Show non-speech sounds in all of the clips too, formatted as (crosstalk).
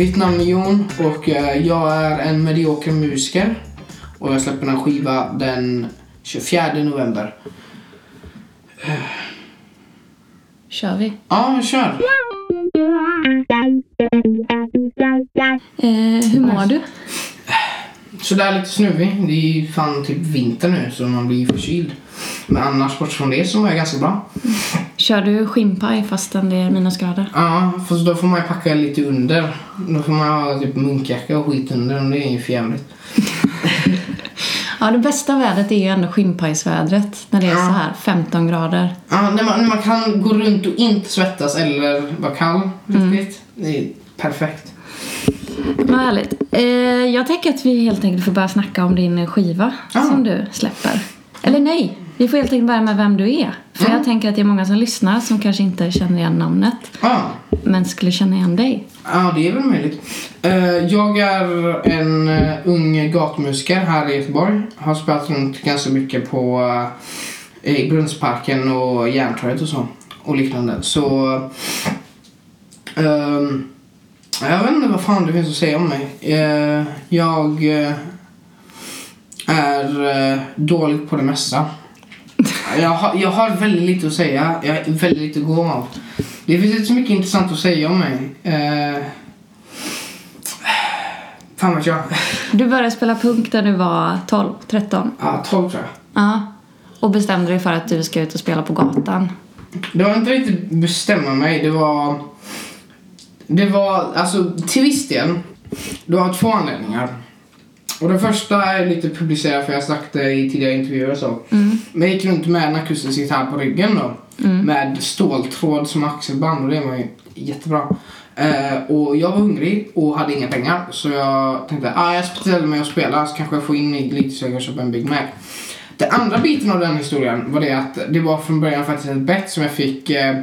mitt namn är Jon och eh, jag är en medioker musiker. Och jag släpper en skiva den 24 november. Kör vi. Ja, kör! Eh, hur mår du? Sådär lite snuvig. Det är ju fan typ vinter nu så man blir förkyld. Men annars bort från det så mår jag ganska bra. Kör du skinnpaj fastän det är minusgrader? Ja, fast då får man packa lite under. Då får man ha typ munkjacka och skit under och det är ju för jävligt. (laughs) Ja, det bästa vädret är ju ändå skinnpajsvädret. När det är Ja. så här 15 grader. Ja, när man, när man kan gå runt och inte svettas eller vara kall riktigt. Det är perfekt. Vad härligt. Eh, jag tänker att vi helt enkelt får börja snacka om din skiva Ja. som du släpper. Eller nej, vi får helt enkelt börja med vem du är. För jag tänker att det är många som lyssnar som kanske inte känner igen namnet. Ja, Men skulle känna igen dig. ja det är väl möjligt. Eh, jag är en eh, ung gatumusiker här i Göteborg. Har spelat runt ganska mycket på uh, i Brunnsparken och Järntorget och så. Och liknande. Så... ehm, jag vet inte vad fan det finns att säga om mig. Jag är dålig på det mesta. Jag har, jag har väldigt lite att säga. Jag har väldigt lite att gå av. Det finns inte så mycket intressant att säga om mig. Eh, fan vet jag. Du började spela punk när du var 12, 13. Ja, 12 tror jag. Ja. Och bestämde dig för att du ska ut och spela på gatan. Det var inte riktigt bestämma mig. Det var... Det var, alltså till viss del. Det var två anledningar. Och den första är lite publicerad för jag har sagt det i tidigare intervjuer och så. Mm. Men jag gick runt med en akustisk gitarr på ryggen då. Med ståltråd som axelband och det var ju jättebra. Eh, och jag var hungrig och hade inga pengar. Så jag tänkte ah, jag ställer mig och spelar så kanske jag får in lite så jag kan köpa en Big Mac. Den andra biten av den historien var det att det var från början faktiskt ett bett som jag fick eh,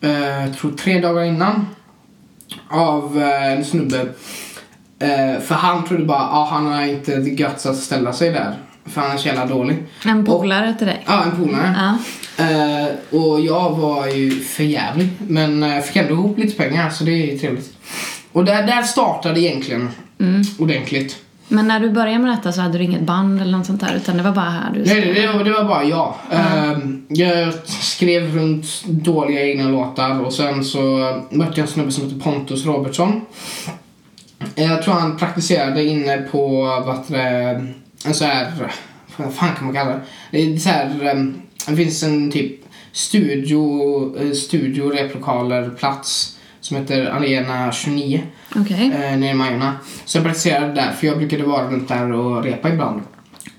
eh, tror tre dagar innan. Av eh, en snubbe. Eh, för han trodde bara ah, han har inte guts att ställa sig där. För han är så jävla dålig. En polare till dig. Ja, en polare. Ja. Eh, och jag var ju för jävlig Men uh, fick ändå ihop lite pengar så det är trevligt. Och där, där startade egentligen Mm. ordentligt. Men när du började med detta så hade du inget band eller något sånt där utan det var bara här du Nej, det, det, var, det var bara jag. Eh, jag skrev runt dåliga egna låtar och sen så mötte jag en snubbe som heter Pontus Robertsson. Eh, Jag tror han praktiserade inne på vad det, en så här, vad fan kan man kalla det? Det är så här, eh, det finns en typ studio, eh, studio replokaler plats som heter Arena 29 Okej. eh, nere i Majorna. Så jag praktiserade där för jag brukade vara runt där och repa ibland.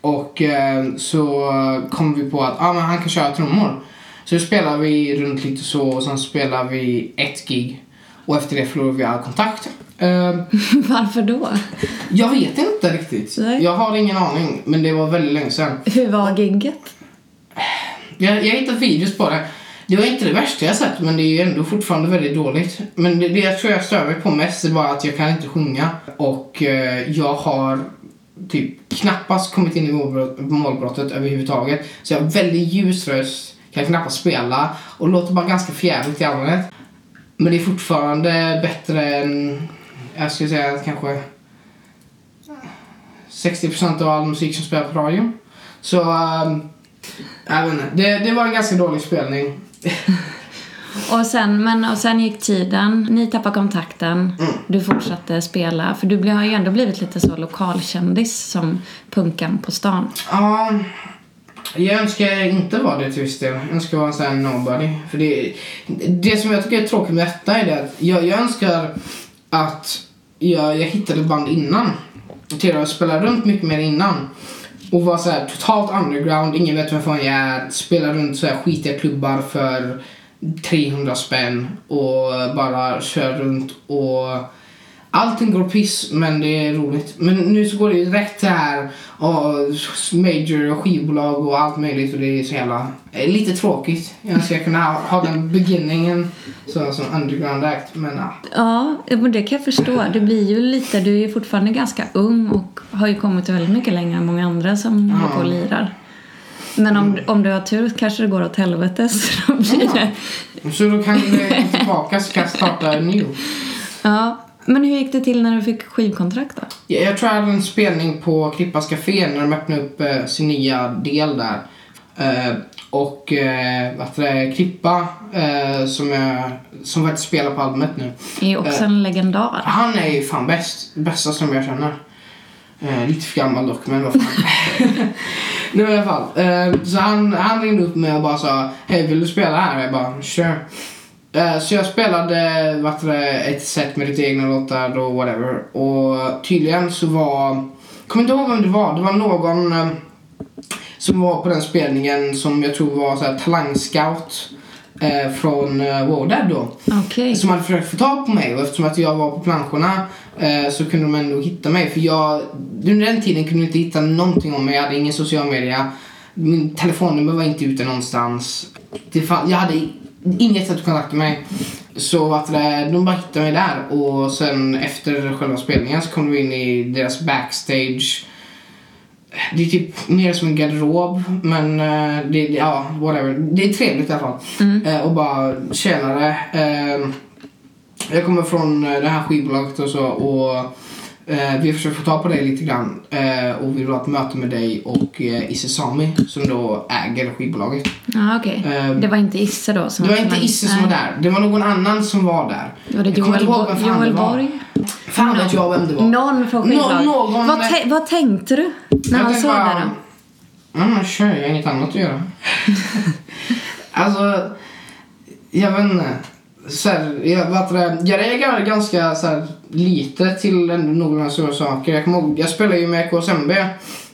Och eh, så kom vi på att ah, men han kan köra trummor. Så spelade vi runt lite så och sen spelade vi ett gig. Och efter det förlorade vi all kontakt. Eh, (laughs) Varför då? jag vet inte riktigt. Nej. Jag har ingen aning, men det var väldigt länge sedan. Hur var gigget? Jag, jag hittat videos på det. Det var inte det värsta jag sett, men det är ändå fortfarande väldigt dåligt. Men det, det jag tror jag stör mig på mest är bara att jag kan inte sjunga. Och eh, jag har typ knappast kommit in i målbrott, målbrottet överhuvudtaget. Så jag har väldigt ljus röst, kan knappast spela och låter bara ganska fjäriligt i allmänhet. Men det är fortfarande bättre än, jag skulle säga kanske 60% av all musik som spelar på radion. Så, ehm, jag vet inte. Det, det var en ganska dålig spelning. (laughs) Och sen, men, och sen gick tiden, ni tappade kontakten, du fortsatte spela. För du har ju ändå blivit lite så lokalkändis som punkan på stan. Ja, jag önskar inte vara det till viss del. Jag önskar vara en sån här nobody. För det, det som jag tycker är tråkigt med detta är det att jag, jag önskar att jag, jag hittade ett band innan. Till att spela runt mycket mer innan. Och var så här totalt underground, ingen vet vem fan jag är. Spela runt så här skitiga klubbar för 300 spänn och bara kör runt och Allting går piss men det är roligt. Men nu så går det ju rätt här och major och skivbolag och allt möjligt och det är så jävla... eh, Lite tråkigt. Jag ska kunna ha, ha den beginningen så, som underground act men ja. Ja, men det kan jag förstå. Det blir ju lite, du är ju fortfarande ganska ung och har ju kommit väldigt mycket längre än många andra som Ja. håller på och lirar. Men om, om du har tur kanske det går åt helvete (laughs) så då blir det... Så då kan det komma tillbaka så kan jag starta new. Ja, Men hur gick det till när du fick skivkontrakt då? Jag, jag tror jag hade en spelning på Klippas Café när de öppnade upp eh, sin nya del där. Eh, och eh, heter det, Klippa, eh, som, jag, som faktiskt spelar på albumet nu. Är ju också en legendar. Han är ju fan bäst. Bästa som jag känner. Eh, lite för gammal dock, men vad fan. (laughs) nu i alla fall. Eh, så han, han ringde upp mig och bara sa Hej, vill du spela här? Jag bara, sure. Eh, så jag spelade vad det, ett set med lite egna låtar och whatever. Och tydligen så var... Kommer inte ihåg vem det var. Det var någon eh, som var på den spelningen som jag tror var så här, talangscout eh, från eh, Wodad då. Okej. Som hade försökt få tag på mig och eftersom att jag var på planscherna eh, så kunde de ändå hitta mig. För jag, under den tiden kunde jag inte hitta någonting om mig. Jag hade ingen social media. Min telefonnummer var inte ute någonstans. Det fann, jag hade inget sätt att kontakta mig. Så att det, de bara hittade mig där och sen efter själva spelningen så kom vi in i deras backstage. Det är typ mer som en garderob men eh, det, ja, whatever. Det är trevligt i alla fall. Eh, och bara tjänare. Eh, jag kommer från eh, det här skivbolaget och så och eh, vi har försökt få tag på dig lite grann eh, och vi vill ha ett möte med dig och eh, Isse Sami som då äger skivbolaget. Ja, okej. Eh, Det var inte Isse då som Det var inte Isse som var där, det var någon annan som var där. Var det Jag kommer inte ihåg vem fan Joel det var. Borg? Fan vet jag vem det var. Någon från Nå- skivbolaget. någon- vad, vad tänkte du när Jag han såg bara, det då? Ja men kör, jag har inget annat att göra. (laughs) alltså, jag vet inte. Så här, jag, vad det, jag reagerar ganska så här, lite till några stora saker. Jag, kommer ihåg, jag spelade ju med KSMB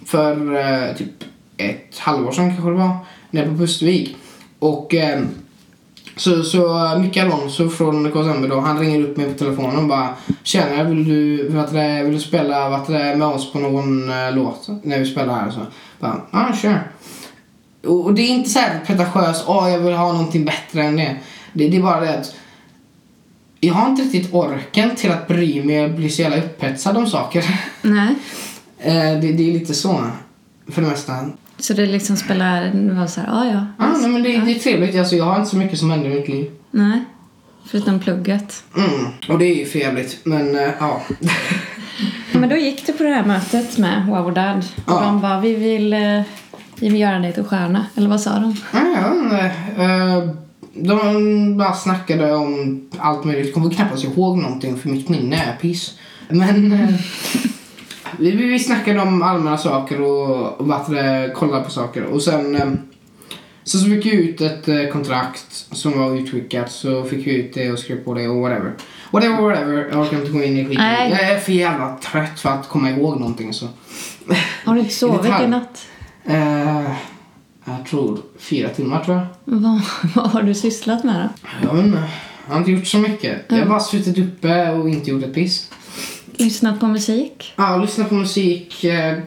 för eh, typ ett halvår sedan kanske det var. Nere på Pustervik. Och eh, så, så Micke Alonso från KSMB då, han ringer upp mig på telefonen och bara Tjena, vill du, vad det, vill du spela vad det, med oss på någon eh, låt när vi spelar här? och Så. Bara, ja, ah, sure. Och, och det är inte så här pretentiöst, åh jag vill ha någonting bättre än det det. Det är bara det att jag har inte riktigt orken till att bry mig och bli så jävla upphetsad om saker. Nej. (laughs) Eh, det, det är lite så, för det mesta. Så det liksom spelar, det var så här, ja ja. Ah, nej, men det, det är trevligt, alltså, jag har inte så mycket som händer i mitt liv. Nej. Förutom plugget. Mm, och det är ju för jävligt, men eh, ja. Men då gick du på det här mötet med Wow och Dad. Och Ja. de bara, vi vill, eh, vi vill göra dig till stjärna. Eller vad sa de? Nej, jag vet inte. De bara snackade om allt möjligt. Jag kommer knappast ihåg någonting för mitt minne är piss. Men eh, (laughs) vi, vi snackade om allmänna saker och, och det, kollade på saker. Och sen eh, så, så fick vi ut ett eh, kontrakt som var utskickat. Så fick vi ut det och skrev på det och whatever. Whatever, whatever. Jag orkar inte gå in i skiten. Jag är för jävla trött för att komma ihåg någonting. Så. Har du inte (laughs) sovit i natt? Eh, jag tror fyra timmar tror jag. Vad, (laughs) vad har du sysslat med då? Jag vet inte. Jag har inte gjort så mycket. Jag har bara suttit uppe och inte gjort ett piss. Lyssnat på musik? Ja, lyssnat på musik. eh,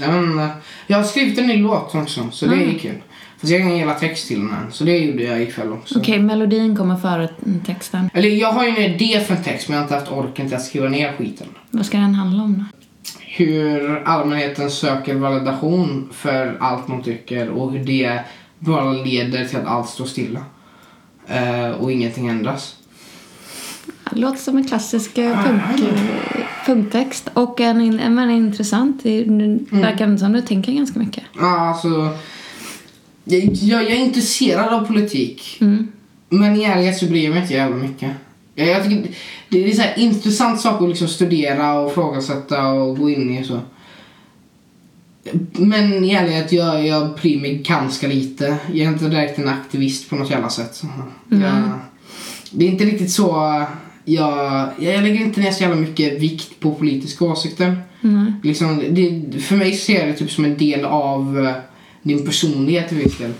Jag, inte. jag har skrivit en ny låt också, så det är kul. Fast jag har ingen hela text till den än, så det gjorde jag ikväll också. Okej, melodin kommer före texten. Eller jag har ju en idé för en text, men jag har inte haft orken till att skriva ner skiten. Vad ska den handla om då? Hur allmänheten söker validation för allt man tycker och hur det bara leder till att allt står stilla. Eh, och ingenting ändras. Det låter som en klassisk eh, punk, punktext. Och en, in- men intressant. Det verkar som du tänker ganska mycket. Ja, alltså... Jag, jag, jag är intresserad av politik. Mm. Men i ärlighet så bryr jag mig inte jävla mycket. Jag, jag tycker det, är så här intressant sak att liksom studera och frågasätta och gå in i så. Men i ärlighet, jag, jag bryr mig ganska lite. Jag är inte direkt en aktivist på något jävla sätt. Jag, det är inte riktigt så... Jag, jag lägger inte ner så jävla mycket vikt på politiska åsikter. Mm. Liksom, det, för mig ser jag det typ som en del av eh, din personlighet till viss del.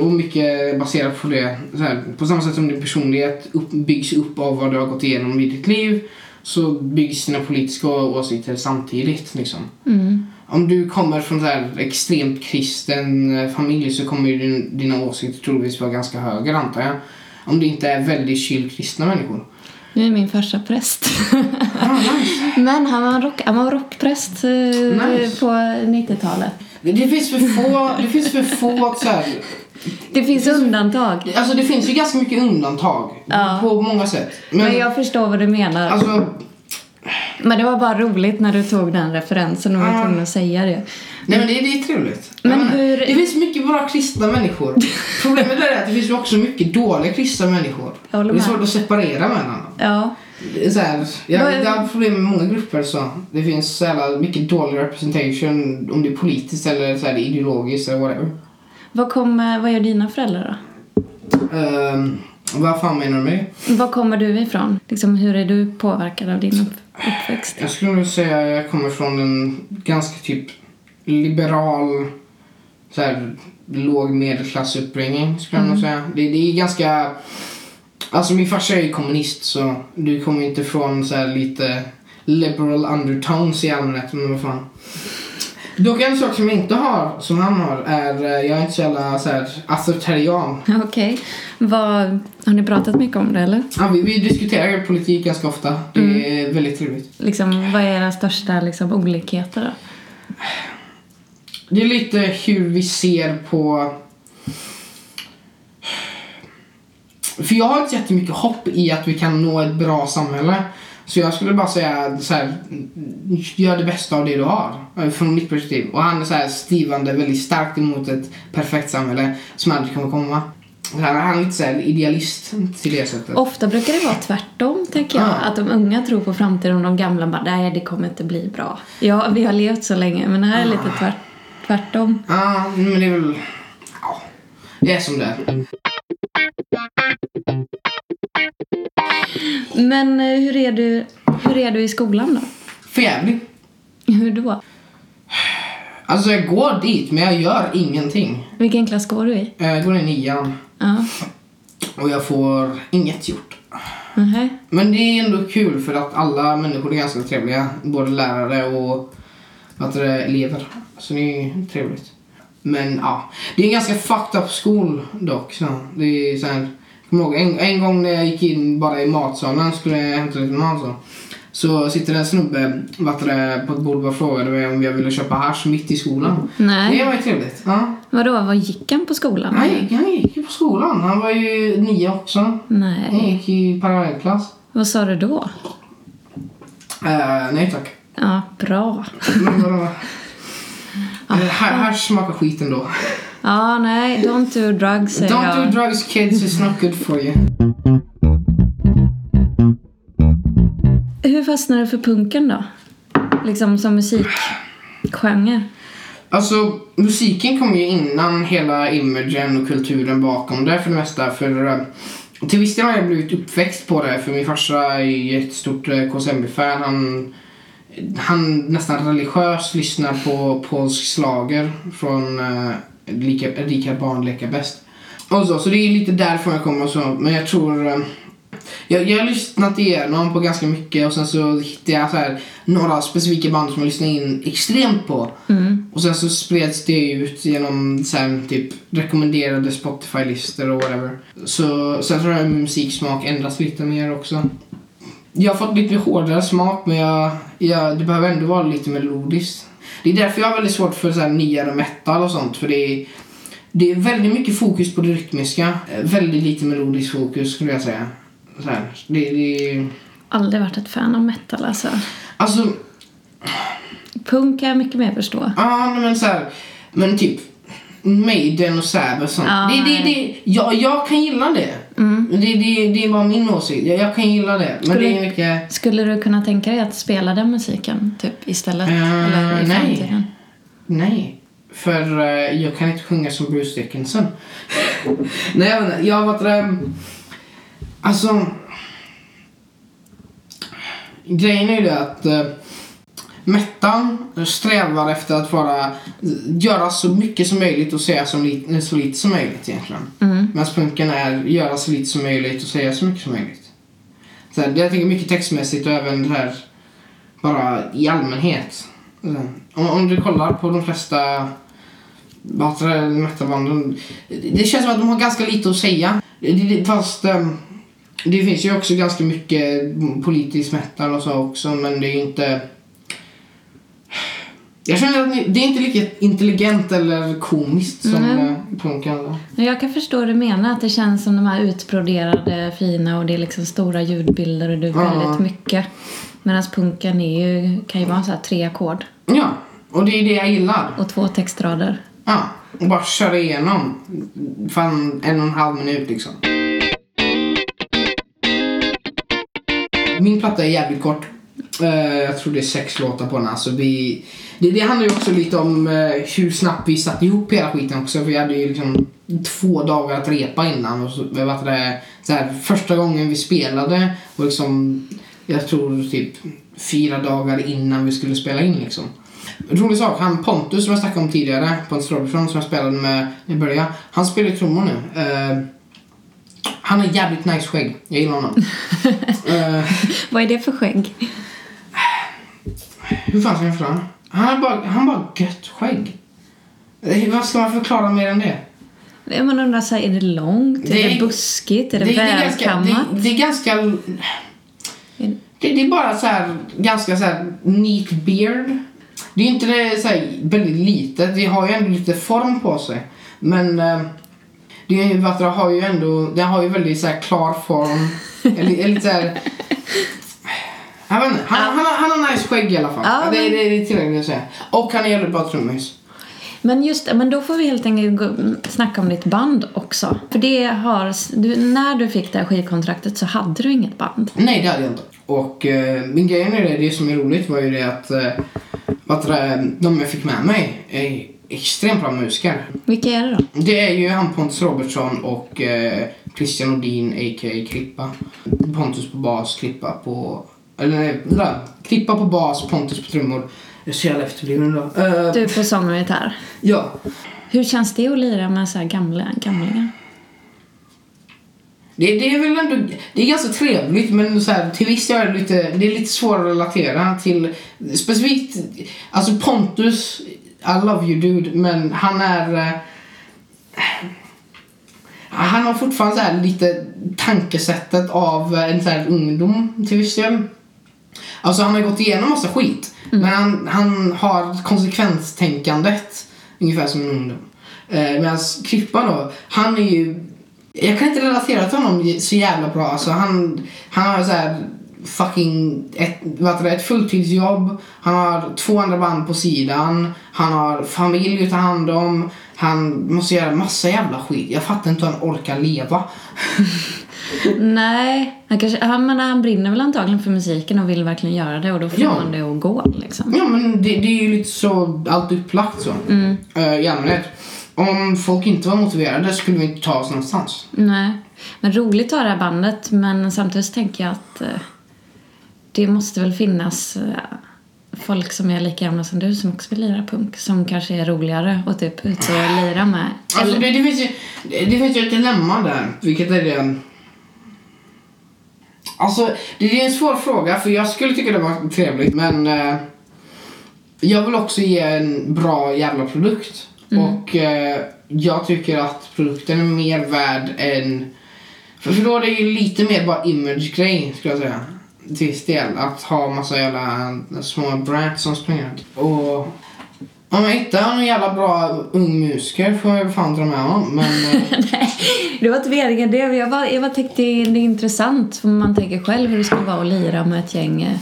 Och mycket baserat på det. Här, på samma sätt som din personlighet upp, byggs upp av vad du har gått igenom i ditt liv så byggs dina politiska åsikter samtidigt. Liksom. Mm. Om du kommer från här extremt kristen eh, familj så kommer ju din, dina åsikter troligtvis vara ganska höger antar jag. Om du inte är väldigt chill kristna människor. Nu är min farsa präst. Ah, nice. (laughs) Men han var, rock, han var rockpräst eh, Nice. på 90-talet. Det, det finns för få, det finns för få så här, Det finns undantag. Alltså det finns ju ganska mycket undantag Ja. på många sätt. Men, Men jag förstår vad du menar. alltså, Men det var bara roligt när du tog den referensen och var Ja. tvungen att säga det. nej men det, det är trevligt. Men menar, hur- Det finns mycket bra kristna människor. (laughs) Problemet är att det finns ju också mycket dåliga kristna människor. Det är svårt att separera mellan dem. Ja. Så här, jag, är- jag har problem med många grupper så. Det finns så mycket dålig representation om det är politiskt eller så här, ideologiskt eller whatever. Vad, kom, vad gör dina föräldrar då? Um, vad fan menar du med? Var kommer du ifrån? Liksom, hur är du påverkad av din upp- uppväxt? Jag skulle nog säga att jag kommer från en ganska typ liberal, så här, låg medelklassuppbringning skulle jag nog säga. Det, det är ganska... Alltså min farsa är ju kommunist så du kommer inte från så här lite liberal undertones i allmänhet. Men vad fan. Dock en sak som jag inte har, som han har, är eh, jag är inte så jävla så här authoritarian. Okej. Vad- Har ni pratat mycket om det eller? Ja, vi, vi diskuterar politik ganska ofta. Det är väldigt trevligt. Liksom, vad är era största liksom, olikheter då? Det är lite hur vi ser på... För jag har inte jättemycket hopp i att vi kan nå ett bra samhälle. Så jag skulle bara säga så här, gör det bästa av det du har. eh, Från mitt perspektiv. Och han är så här stivande väldigt starkt emot ett perfekt samhälle som aldrig kommer komma. Han är lite så här idealist till det sättet. Ofta brukar det vara tvärtom, tänker jag. Ja. Att de unga tror på framtiden och de gamla bara, nej det kommer inte bli bra. Ja, vi har levt så länge, men det här är lite tvärt, tvärtom. Ja, men det är väl... Ja, det är som det är. Men eh, hur är du, hur är du i skolan då? För jävligt. Hur då? Alltså jag går dit men jag gör ingenting. Vilken klass går du i? Jag går i nian Ja. och jag får inget gjort. Mhm. Men det är ändå kul för att alla människor är ganska trevliga. Både lärare och vad elever. Så det är trevligt. Men ja, det är en ganska fucked up skol dock. Så det är så här, kommer ihåg, en, en gång när jag gick in bara i matsalen skulle jag hämta lite mat så. Så sitter det en snubbe det, på ett bord och frågade mig om jag ville köpa hasch mitt i skolan. Nej. Det var ju trevligt. Ja. Vadå, vad gick han på skolan? Han gick, han gick ju på skolan. Han var ju nio också. Han Nej. gick i parallellklass. Vad sa du då? Uh, nej tack. Ja, bra. (laughs) Eh, Här, här smakar skit ändå. Ja, nej, don't do drugs säger Don't jag. do drugs kids, it's not good for you. Hur fastnade du för punken då? Liksom som musikgenre? Alltså, musiken kom ju innan hela imagen och kulturen bakom det för det mesta. För, eh, till viss del har jag blivit uppväxt på det, för min farsa är ett stort eh, KSMB-fan. Han, han nästan religiöst lyssnar på polsk slager från lika, Rika barn leka bäst. Och så, så det är lite därifrån jag kommer och så. Men jag tror... eh, jag, jag har lyssnat igenom på ganska mycket och sen så hittade jag så här, några specifika band som jag lyssnade in extremt på. Mm. Och sen så spreds det ut genom så här, typ rekommenderade Spotify-listor och whatever. Så sen tror jag min musiksmak ändras lite mer också. Jag har fått lite hårdare smak men jag, jag, det behöver ändå vara lite melodiskt. Det är därför jag har väldigt svårt för så här nyare metal och sånt för det är, det är väldigt mycket fokus på det rytmiska. Väldigt lite melodisk fokus skulle jag säga. Så här, det, det, Aldrig varit ett fan av metal alltså. alltså Punk kan jag mycket mer förstå. Ja, men så här, men typ Maiden och Sabbath och sånt. Ja, det, det, det, jag, jag kan gilla det. Det, det, det är bara min åsikt. Jag, jag kan gilla det. Men Skulle- det är mycket... Skulle du kunna tänka dig att spela den musiken typ istället? Eh, Eller i nej. framtiden? Nej. För eh, jag kan inte sjunga som Bruce Dickinson. (laughs) nej, jag vet inte. Jag har varit... Um, alltså... Grejen är ju det att... Uh, Metal strävar efter att vara, göra så mycket som möjligt och säga så lite, så lite som möjligt egentligen. Mm. Medan punken är göra så lite som möjligt och säga så mycket som möjligt. Så här, jag tänker mycket textmässigt och även det här bara i allmänhet. Här, Om, om du kollar på de flesta metalbanden. Det känns som att de har ganska lite att säga. Fast ehm, det finns ju också ganska mycket politisk metal och så också men det är ju inte Jag känner att ni, det är inte lika intelligent eller komiskt som Mm. mm. punken. Jag kan förstå vad du menar, att det känns som de här utbroderade fina och det är liksom stora ljudbilder och det är väldigt mycket. Medan punken är ju, kan ju vara så här tre ackord Ja, och det är det jag gillar. och två textrader. Ja, och bara köra igenom. Fan, en och en halv minut liksom. Min platta är jävligt kort. Eh, jag tror det är sex låtar på den. Alltså vi, det, det handlar ju också lite om eh, hur snabbt vi satte ihop hela skiten också. Vi hade ju liksom två dagar att repa innan. Och så, vad det, så här, första gången vi spelade var liksom, jag tror typ fyra dagar innan vi skulle spela in liksom. Rolig sak, han Pontus som jag snackade om tidigare, Pontus Robertson som jag spelade med i början. Han spelar trummor nu. Eh, han har jävligt nice skägg. Jag gillar honom. (laughs) Eh, Vad är det för skägg? Hur fan ska jag förklara? Han har bara, han bara gött skägg. Eh, Vad ska man förklara mer än det? Man undrar så här, är det långt? Det är det buskigt? Är det, är ganska, välkammat? det, det är ganska... Det, det är bara så här, ganska så här neat beard. Det är inte det så här, väldigt litet. Det har ju ändå lite form på sig. Men eh, det är har ju ändå, det har ju väldigt så här klar form. (laughs) eller, eller lite så här, han, han, har, han har nice skägg i alla fall. Ja, det, men- det, det är tillräckligt att säga. Och han är jävligt bra trummis. Men just det, men då får vi helt enkelt gå, snacka om ditt band också. För det har, du, när du fick det här skivkontraktet så hade du inget band. Nej, det hade jag inte. Och eh, min grej med det, det som är roligt var ju det att, eh, att eh, de jag fick med mig är extremt bra musiker. Vilka är det då? Det är ju han Pontus Robertsson och eh, Christian Odin a.k.a. Klippa. Pontus på bas, Klippa på... Eller nej. Klippa på bas, Pontus på trummor. Jag är så jävla efterbliven idag. Eh, Du på sång och gitarr. Ja. Hur känns det att lira med så här gamla, gamlingar? Det, det är väl ändå, det är ganska trevligt men så här, till viss del är det lite, det är lite svårt att relatera till. Specifikt, alltså Pontus, I love you dude, men han är... eh, Han har fortfarande så här lite tankesättet av en så här ungdom till viss del. Alltså han har gått igenom massa skit. Men han, han har konsekvenstänkandet ungefär som en ungdom. Eh, Medan Krippa då, han är ju... Jag kan inte relatera till honom så jävla bra. Alltså han, han har så här fucking ett, vad det, ett fulltidsjobb. Han har två andra band på sidan. Han har familj att ta hand om. Han måste göra massa jävla skit. Jag fattar inte hur han orkar leva. (laughs) Nej, han, kanske, han, men han brinner väl antagligen för musiken och vill verkligen göra det och då får Ja. man det att gå liksom. Ja men det, det är ju lite så allt upplagt så. Eh, I allmänhet. Om folk inte var motiverade skulle vi inte ta oss någonstans. Nej, men roligt att ha det här bandet men samtidigt tänker jag att eh, det måste väl finnas eh, folk som är lika gamla som du som också vill lira punk som kanske är roligare och typ ut och lira med. Alltså Eller, det, det, finns ju, det finns ju ett dilemma där. Vilket är det? Alltså det är en svår fråga för jag skulle tycka det var trevligt men eh, jag vill också ge en bra jävla produkt. Och eh, jag tycker att produkten är mer värd än... För, för då är det ju lite mer bara image-grej skulle jag säga. Till viss del. Att ha massa jävla små brands som springer. Och om jag hittar någon jävla bra ung musiker får jag fan dra med honom. Men (laughs) eh, Nej, det var inte meningen det. Jag bara, jag bara tänkte det är intressant för man tänker själv hur det skulle vara att lira med ett gäng eh,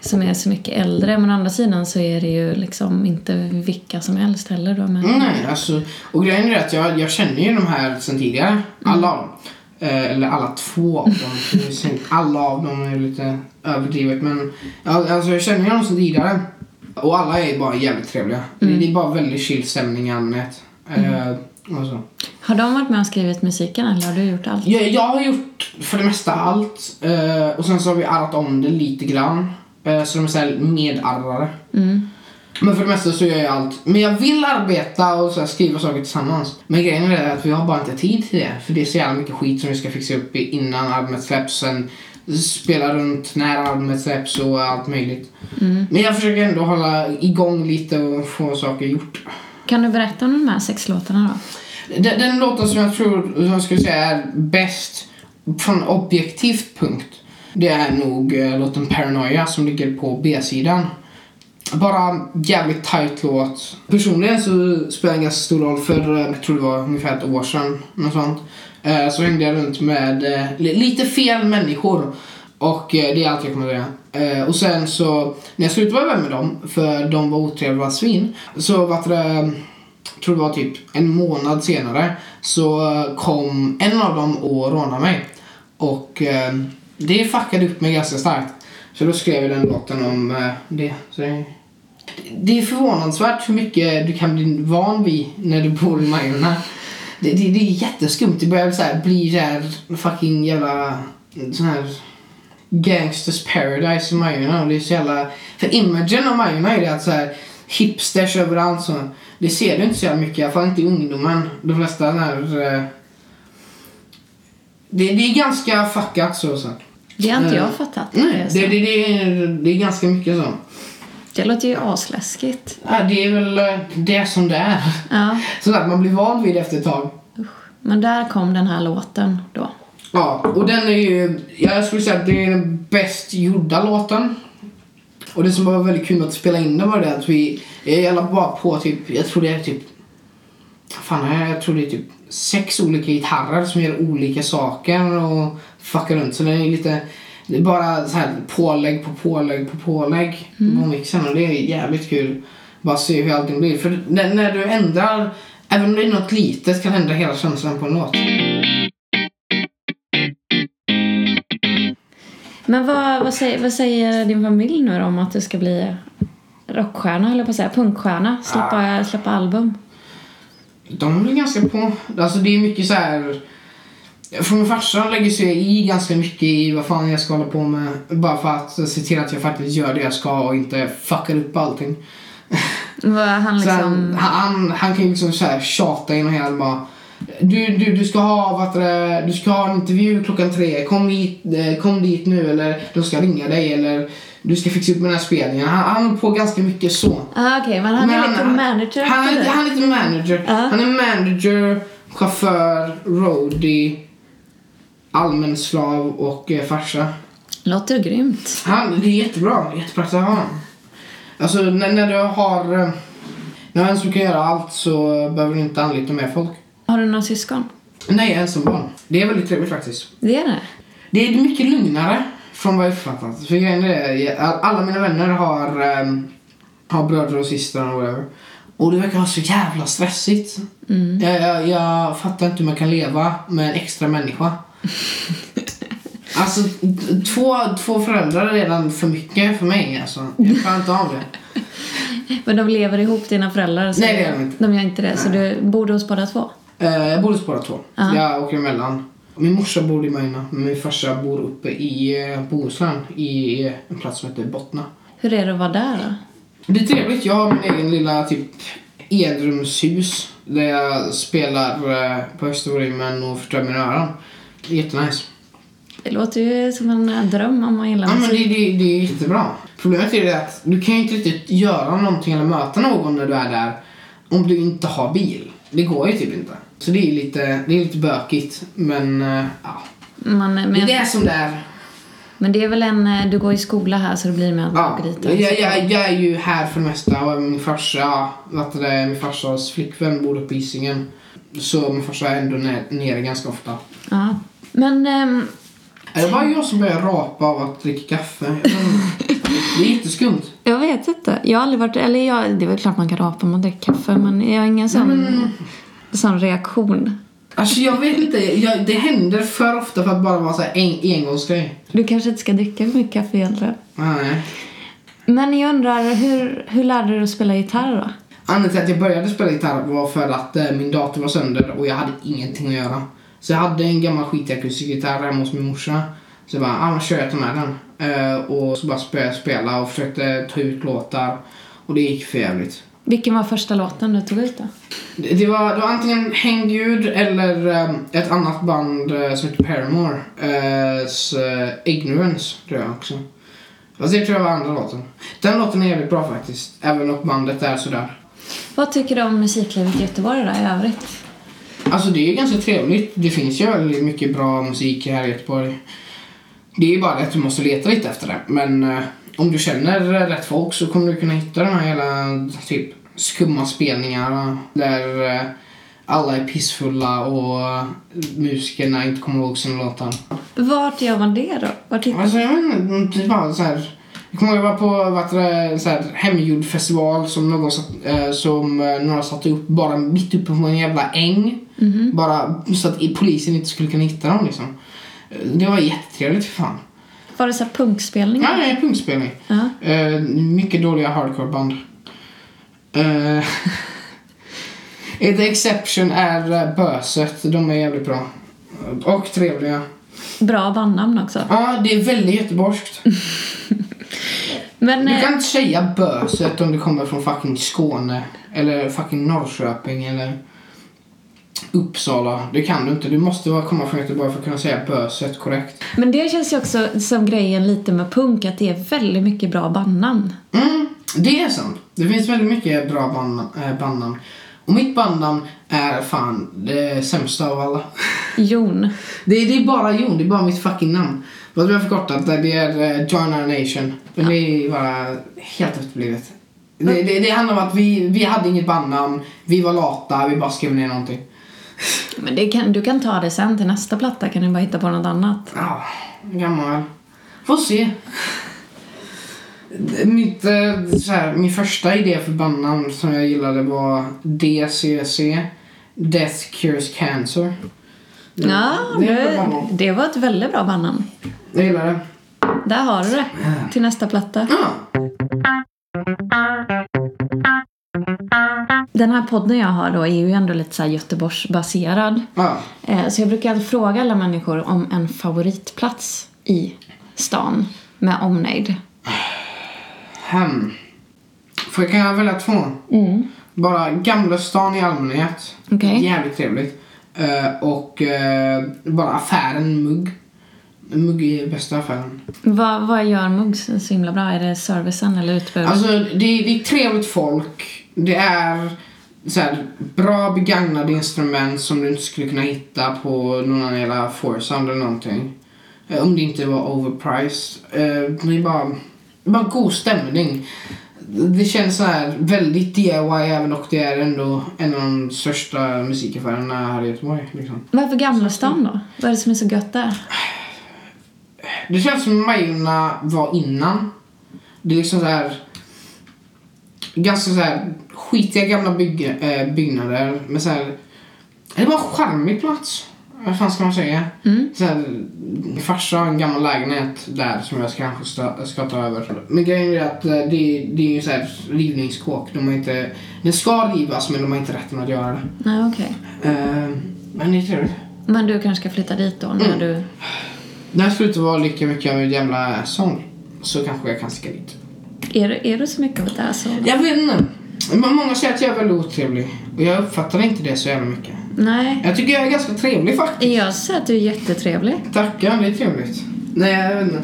som är så mycket äldre. Men å andra sidan så är det ju liksom inte vilka som helst heller då. Men, nej, alltså. Och grejen är att jag, jag känner ju de här sen tidigare. Alla av dem. Eh, eller alla två av dem. (laughs) alla av dem är lite överdrivet. Men alltså, jag känner ju dem sen tidigare. Och alla är bara jävligt trevliga. Det, det är bara väldigt chill stämning i allmänhet. Eh, och så. Har de varit med och skrivit musiken eller har du gjort allt? Jag, jag har gjort för det mesta allt. Eh, och sen så har vi arrat om det lite grann. Eh, så de är så här medarrare. Mm. Men för det mesta så gör jag allt. Men jag vill arbeta och så skriva saker tillsammans. Men grejen är att vi har bara inte tid till det. För det är så jävla mycket skit som vi ska fixa upp innan albumet släpps. Sen spela runt när albumet släpps och allt möjligt. Mm. Men jag försöker ändå hålla igång lite och få saker gjort. Kan du berätta om de här sex låtarna då? Den, den låten som jag tror som jag skulle säga är bäst från objektivt punkt. Det är nog eh, låten Paranoia som ligger på B-sidan. bara jävligt tight låt. Personligen så spelar det en ganska stor roll för, eh, jag tror det var ungefär ett år sedan, något sånt. Eh, så hängde jag runt med eh, lite fel människor. Och eh, det är allt jag kommer att göra. Och sen så, när jag slutade vara vän med dem, för de var otrevliga svin, så var det, jag tror det var typ en månad senare, så kom en av dem och rånade mig. Och det fuckade upp mig ganska starkt. Så då skrev jag den låten om det. Så det. Det är förvånansvärt hur mycket du kan bli van vid när du bor i Majorna. Det, det, det är jätteskumt. Det börjar så här, bli så här fucking jävla sån här gangsters paradise i Majorna. Det är så jävla... För imagen av Majorna är det att så här hipsters överallt så. Det ser du inte så jävla mycket, i alla fall inte i ungdomen. De flesta här... eh, Det, det är ganska fuckat så. så. Det har inte Eh, jag fattat. Nej, det, det, det, det är ganska mycket så. Det låter ju asläskigt. Ja, det är väl eh, det som det är. Ja, Så att man blir van vid det efter ett tag. men där kom den här låten då. Ja, och den är ju... Jag skulle säga att det är den bäst gjorda låten. Och det som var väldigt kul att spela in den var det att vi... Jag la bara på typ... Jag tror det är typ... Fan, jag tror det är typ sex olika gitarrer som gör olika saker och fuckar runt. Så den är lite... Det är bara så här pålägg på pålägg på pålägg på mixen och det är jävligt kul. Bara se hur allting blir. För när, när du ändrar, även om det är något litet kan ändra hela känslan på en låt. Men vad, vad, säger, vad säger din familj nu om att du ska bli rockstjärna, eller på att säga, punkstjärna? Släppa, släppa album? De är väl ganska på. Alltså det är mycket så här. För min farsa lägger sig i ganska mycket i vad fan jag ska hålla på med. Bara för att se till att jag faktiskt gör det jag ska och inte fuckar upp allting. Vad han (laughs) liksom... han, han, han kan ju liksom så här tjata genom hela bara. Du, du, du ska ha vad det, du ska ha en intervju klockan tre. Kom hit, eh, kom dit nu eller de ska ringa dig eller du ska fixa upp med den här spelningen. Han, han på ganska mycket så. Ah, Okej, men han är Men lite manager Han, dig. han är lite manager. Ja. Han är manager, chaufför, roadie, allmän slav och eh, farsa. Låter grymt. Han, det är jättebra. Jättebra att ha honom. Alltså när, när du har... eh, När en som kan göra allt så behöver du inte anlita mer folk. Har du några syskon? Nej, ensambarn. Det är väldigt trevligt faktiskt. Det är det? Det är mycket lugnare från vad jag uppfattat. För grejen är, all- alla mina vänner har, ehm, har bröder och systrar och whatever. Och det verkar vara så jävla stressigt. Mm. Jag, jag, jag fattar inte hur man kan leva med en extra människa. (laughs) Alltså, två, två föräldrar är redan för mycket för mig. Alltså. Jag klarar inte av det. (laughs) Men de lever ihop, dina föräldrar? Så Nej, det gör de inte. De gör inte det, så du bor hos båda två? Eh, jag bor hos båda två. Ja. Jag åker emellan. Min morsa bor i Majorna, men min farsa bor uppe i eh, Bohuslän, i en plats som heter Bottna. Hur är det att vara där då? Det är trevligt. Jag har min egen lilla typ enrumshus där jag spelar eh, på högsta volymen och förstör mina öron. Är jättenice. Det låter ju som en eh, dröm om man gillar Ja, men musik. det, det, det är jättebra. Problemet är det att du kan inte riktigt göra någonting eller möta någon när du är där om du inte har bil. Det går ju typ inte. Så det är lite, det är lite bökigt. Men eh, ja, Man, men, det är som det är. men det är väl en... eh, Du går i skola här så det blir med att Ja, åka dit. jag, alltså. jag, jag är ju här för det mesta och min farsa, du det, min farsas flickvän bor uppe på Hisingen. Så min farsa är ändå nere ganska ofta. Ja. Men... ehm, Är det bara jag som börjar rapa av att dricka kaffe? Jag vet inte. Det är jätteskumt. Jag vet inte. Jag har aldrig varit... Eller jag, det är väl klart man kan rapa om man dricker kaffe men jag har ingen sån, sån reaktion. Alltså jag vet inte, jag, det händer för ofta för att bara vara så en, engångsgrej. Du kanske inte ska dricka för mycket kaffe egentligen. Nej. Men jag undrar, hur, hur lärde du dig att spela gitarr då? Anledningen till att jag började spela gitarr var för att eh, min dator var sönder och jag hade ingenting att göra. Så jag hade en gammal skitakustisk gitarr hemma hos min morsa. Så jag bara, ah, kör jag ta med den. Eh, och så bara började jag spela och försökte ta ut låtar. Och det gick för jävligt. Vilken var första låten du tog ut då? Det, det, var, det var antingen Hängljud eller eh, ett annat band eh, som heter Paramore. Eh, s, eh, Ignorance tror jag också. Fast det tror jag var andra låten. Den låten är jävligt bra faktiskt. Även om bandet är sådär. Vad tycker du om musiklivet i Göteborg då i övrigt? Alltså det är ganska trevligt. Det finns ju väldigt mycket bra musik här i Göteborg. Det är ju bara det att du måste leta lite efter det. Men eh, om du känner rätt folk så kommer du kunna hitta de här hela typ skumma spelningarna där eh, alla är pissfulla och musikerna inte kommer ihåg sina låtar. Vart gör man det då? Vart hittar Alltså jag vet inte, är bara så här. Jag kommer ihåg jag var på vad det, så här, hemgjord festival som, någon satt, eh, som eh, några satte upp bara mitt uppe på en jävla äng. Bara så att polisen inte skulle kunna hitta dem liksom. Eh, Det var jättetrevligt för fan. Var det så här punkspelningar? Ja, är punkspelning. Ja. Eh, mycket dåliga hardcoreband. (laughs) Uh, The Exception är uh, Böset. De är jävligt bra. Och trevliga. Bra bandnamn också. Ja, det är väldigt göteborgskt. (laughs) Men Du eh, kan inte säga Böset om du kommer från fucking Skåne. Eller fucking Norrköping eller Uppsala. Det kan du inte. Du måste komma från Göteborg för att kunna säga Böset korrekt. Men det känns ju också som grejen lite med punk, att det är väldigt mycket bra bandnamn. Mm, det är sant. Det finns väldigt mycket bra band, äh, bandnamn. Och mitt bandnamn är fan det sämsta av alla. Jon. Det det är bara Jon, det är bara mitt fucking namn. Vad vi har förkortat det, det är uh, Join Our Nation. Men det är bara helt efterblivet. Det, det, det handlar om att vi, vi hade inget bandnamn, vi var lata, vi bara skrev ner någonting. Men kan, du kan ta det sen till nästa platta, kan du bara hitta på något annat. Ja, gammal. Får se. Mitt, eh, så här, min första idé för bandnamn som jag gillade var DCC. Death Cures Cancer. Ja, det det var ett väldigt bra bandnamn. Jag gillar det. Där har du det. Till nästa platta. Ja. Den här podden jag har då är ju ändå lite så här Göteborgsbaserad. ja. Eh, Så jag brukar alltid fråga alla människor om en favoritplats i stan med omnejd. Hem. Får jag kan välja två? Bara Gamla stan i allmänhet. Okej. Jävligt trevligt. Eh, och eh, bara affären Mugg. Mugg är bästa affären. Vad, vad gör Muggs så himla bra? Är det servicen eller utbud? Alltså det, det är trevligt folk. Det är så här, bra begagnade instrument som du inte skulle kunna hitta på någon annan jävla Forsound eller någonting. Eh, Om det inte var overpriced. Eh, Det är bara, bara god stämning. Det känns så här väldigt DIY även och det är ändå en av de största musikaffärerna här i Göteborg. Liksom. Varför Gamla stan då? Vad är det som är så gött där? Det känns som Majorna var innan. Det är liksom så här ganska så här skitiga gamla bygg, eh, byggnader med så här det bara en charmig plats. Vad fan ska man säga? Mm. Så här, min farsa har en gammal lägenhet där som jag ska, kanske ska, ska ta över. Men grejen är att eh, det, det är ju så här rivningskåk. De har inte, den ska rivas men de har inte rätten att göra det. Nej, okej. Eh, men det är trevligt. Men du kanske ska flytta dit då när Mm. du... När jag slutar vara lika mycket av en jävla sång så kanske jag kan sticka dit. Är, du- är du så mycket av ett asshole? Jag vet inte. Många säger att jag är väldigt otrevlig. Och jag uppfattar inte det så jävla mycket. Nej. Jag tycker jag är ganska trevlig faktiskt. Jag säger att du är jättetrevlig. Tackar, det är trevligt. Nej, jag vet inte.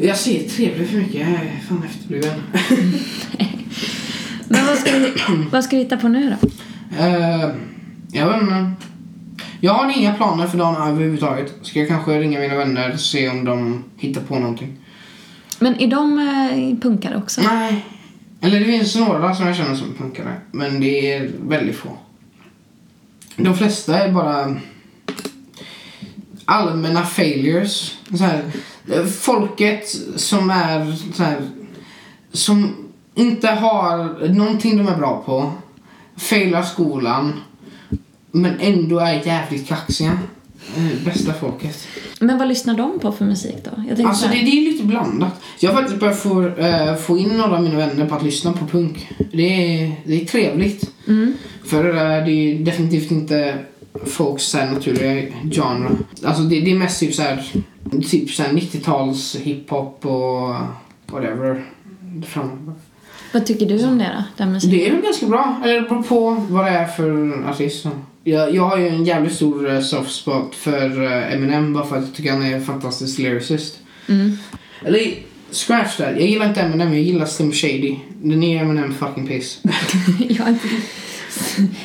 Jag säger trevlig för mycket. Jag är fan efterbliven. (laughs) Men vad ska du, vad ska du hitta på nu då? uh, jag vet inte. Jag har inga planer för dagen överhuvudtaget. Ska jag kanske ringa mina vänner och se om de hittar på någonting. Men är de eh, punkare också? Nej. Eller det finns några som jag känner som punkare. Men det är väldigt få. De flesta är bara allmänna failures. Så här, folket som är så här, som inte har någonting de är bra på. Failar skolan. Men ändå är jävligt kaxiga. Eh, Bästa folket. Men vad lyssnar de på för musik då? Alltså så det, här, det är lite blandat. Jag har faktiskt börjat få, eh, få in några av mina vänner på att lyssna på punk. Det är, det är trevligt. mm. För eh, det är definitivt inte folks så här, naturliga genre. Alltså det, det är mest typ såhär typ så här 90-tals hiphop och whatever. Fram. Vad tycker du om det då? Den musiken? Det är väl ganska bra. Eller det beror på vad det är för artist. Jag, jag har ju en jävligt stor eh, soft spot för eh, Eminem bara för att jag tycker han är en fantastisk lyricist. Mm. Eller scratch that. Jag gillar inte Eminem, jag gillar Slim Shady. Den nya Eminem fucking piss. (laughs) jag, har inte,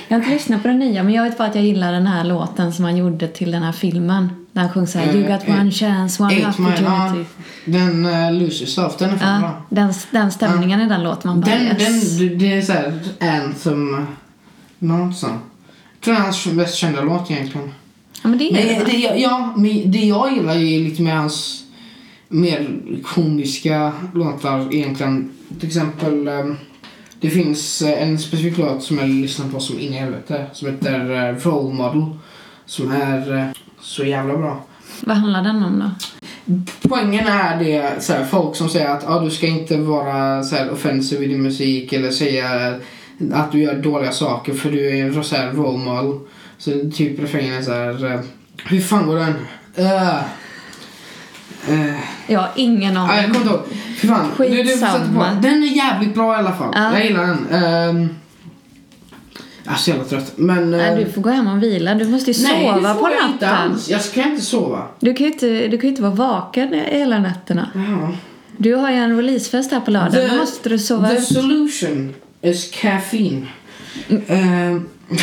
jag har inte lyssnat på den nya, men jag vet bara att jag gillar den här låten som han gjorde till den här filmen. När han sjöng såhär You got Eh, one chance, one opportunity. den uh, Lose Yourself, den är fan Ja, bra. den, den stämningen i den låten. Man bara Den, yes. den, det- är såhär anthem. Jag tror det är hans mest kända låt egentligen. Ja, men det är det. det, ja, men det jag gillar är lite med hans mer komiska låtar egentligen. Till exempel, ehm, det finns eh, en specifik låt som jag lyssnar på som in i helvete. Som heter eh, Role Model. Som är eh, så jävla bra. Vad handlar den om då? Poängen är det så här, folk som säger att ah, du ska inte vara så här, offensiv i din musik eller säga att du gör dåliga saker för du är en så här, role model. Så typ refrängen är så här, eh, hur fan går den? Uh, uh, Jag har ingen ah, jag aning. kommer inte ihåg. Fy fan. Du, du på. Den är jävligt bra i alla fall. Ja. Jag gillar den. Um, jag är så jävla trött. Men... Nej, eh, du får gå hem och vila. Du måste ju nej, sova på jag inte natten. alls. Jag ska inte sova. Du kan ju inte, du kan inte vara vaken hela nätterna. Jaha. Du har ju en releasefest här på lördag. Då måste du sova the ut. solution is caffeine. Mm. Ehm, (laughs)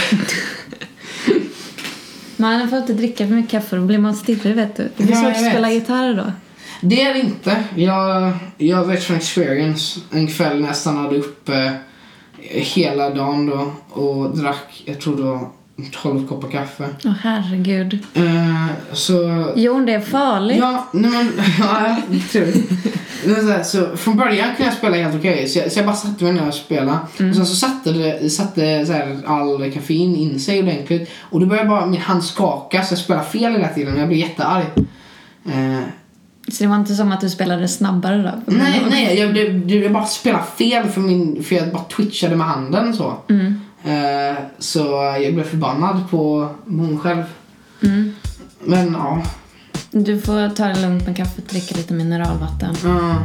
Man får inte dricka för mycket kaffe, då blir man stirrig vet du. Det blir Ja, svårt att spela gitarr då. det är det inte. Jag, jag vet från experience. En kväll när jag stannade uppe hela dagen då och drack, jag tror det var 12 koppar kaffe. Åh herregud. Eh, så Jon, det är farligt. Ja, nej men, (laughs) ja, var så, så från början kunde jag spela helt okej, så, jag, så jag bara satte mig ner och spelade. Mm. Och sen så satte, det, satte så här, all kaffein in sig ordentligt. Och då började bara min hand skaka så jag spelade fel hela tiden och jag blev jättearg. Eh, Så det var inte som att du spelade snabbare då? nej, nej, jag, det, det, jag bara spelade fel för, min, för jag bara twitchade med handen så. Mm. Eh, så jag blev förbannad på hon själv. Mm. Men ja. Du får ta det lugnt med kaffet, och dricka lite mineralvatten. Mm.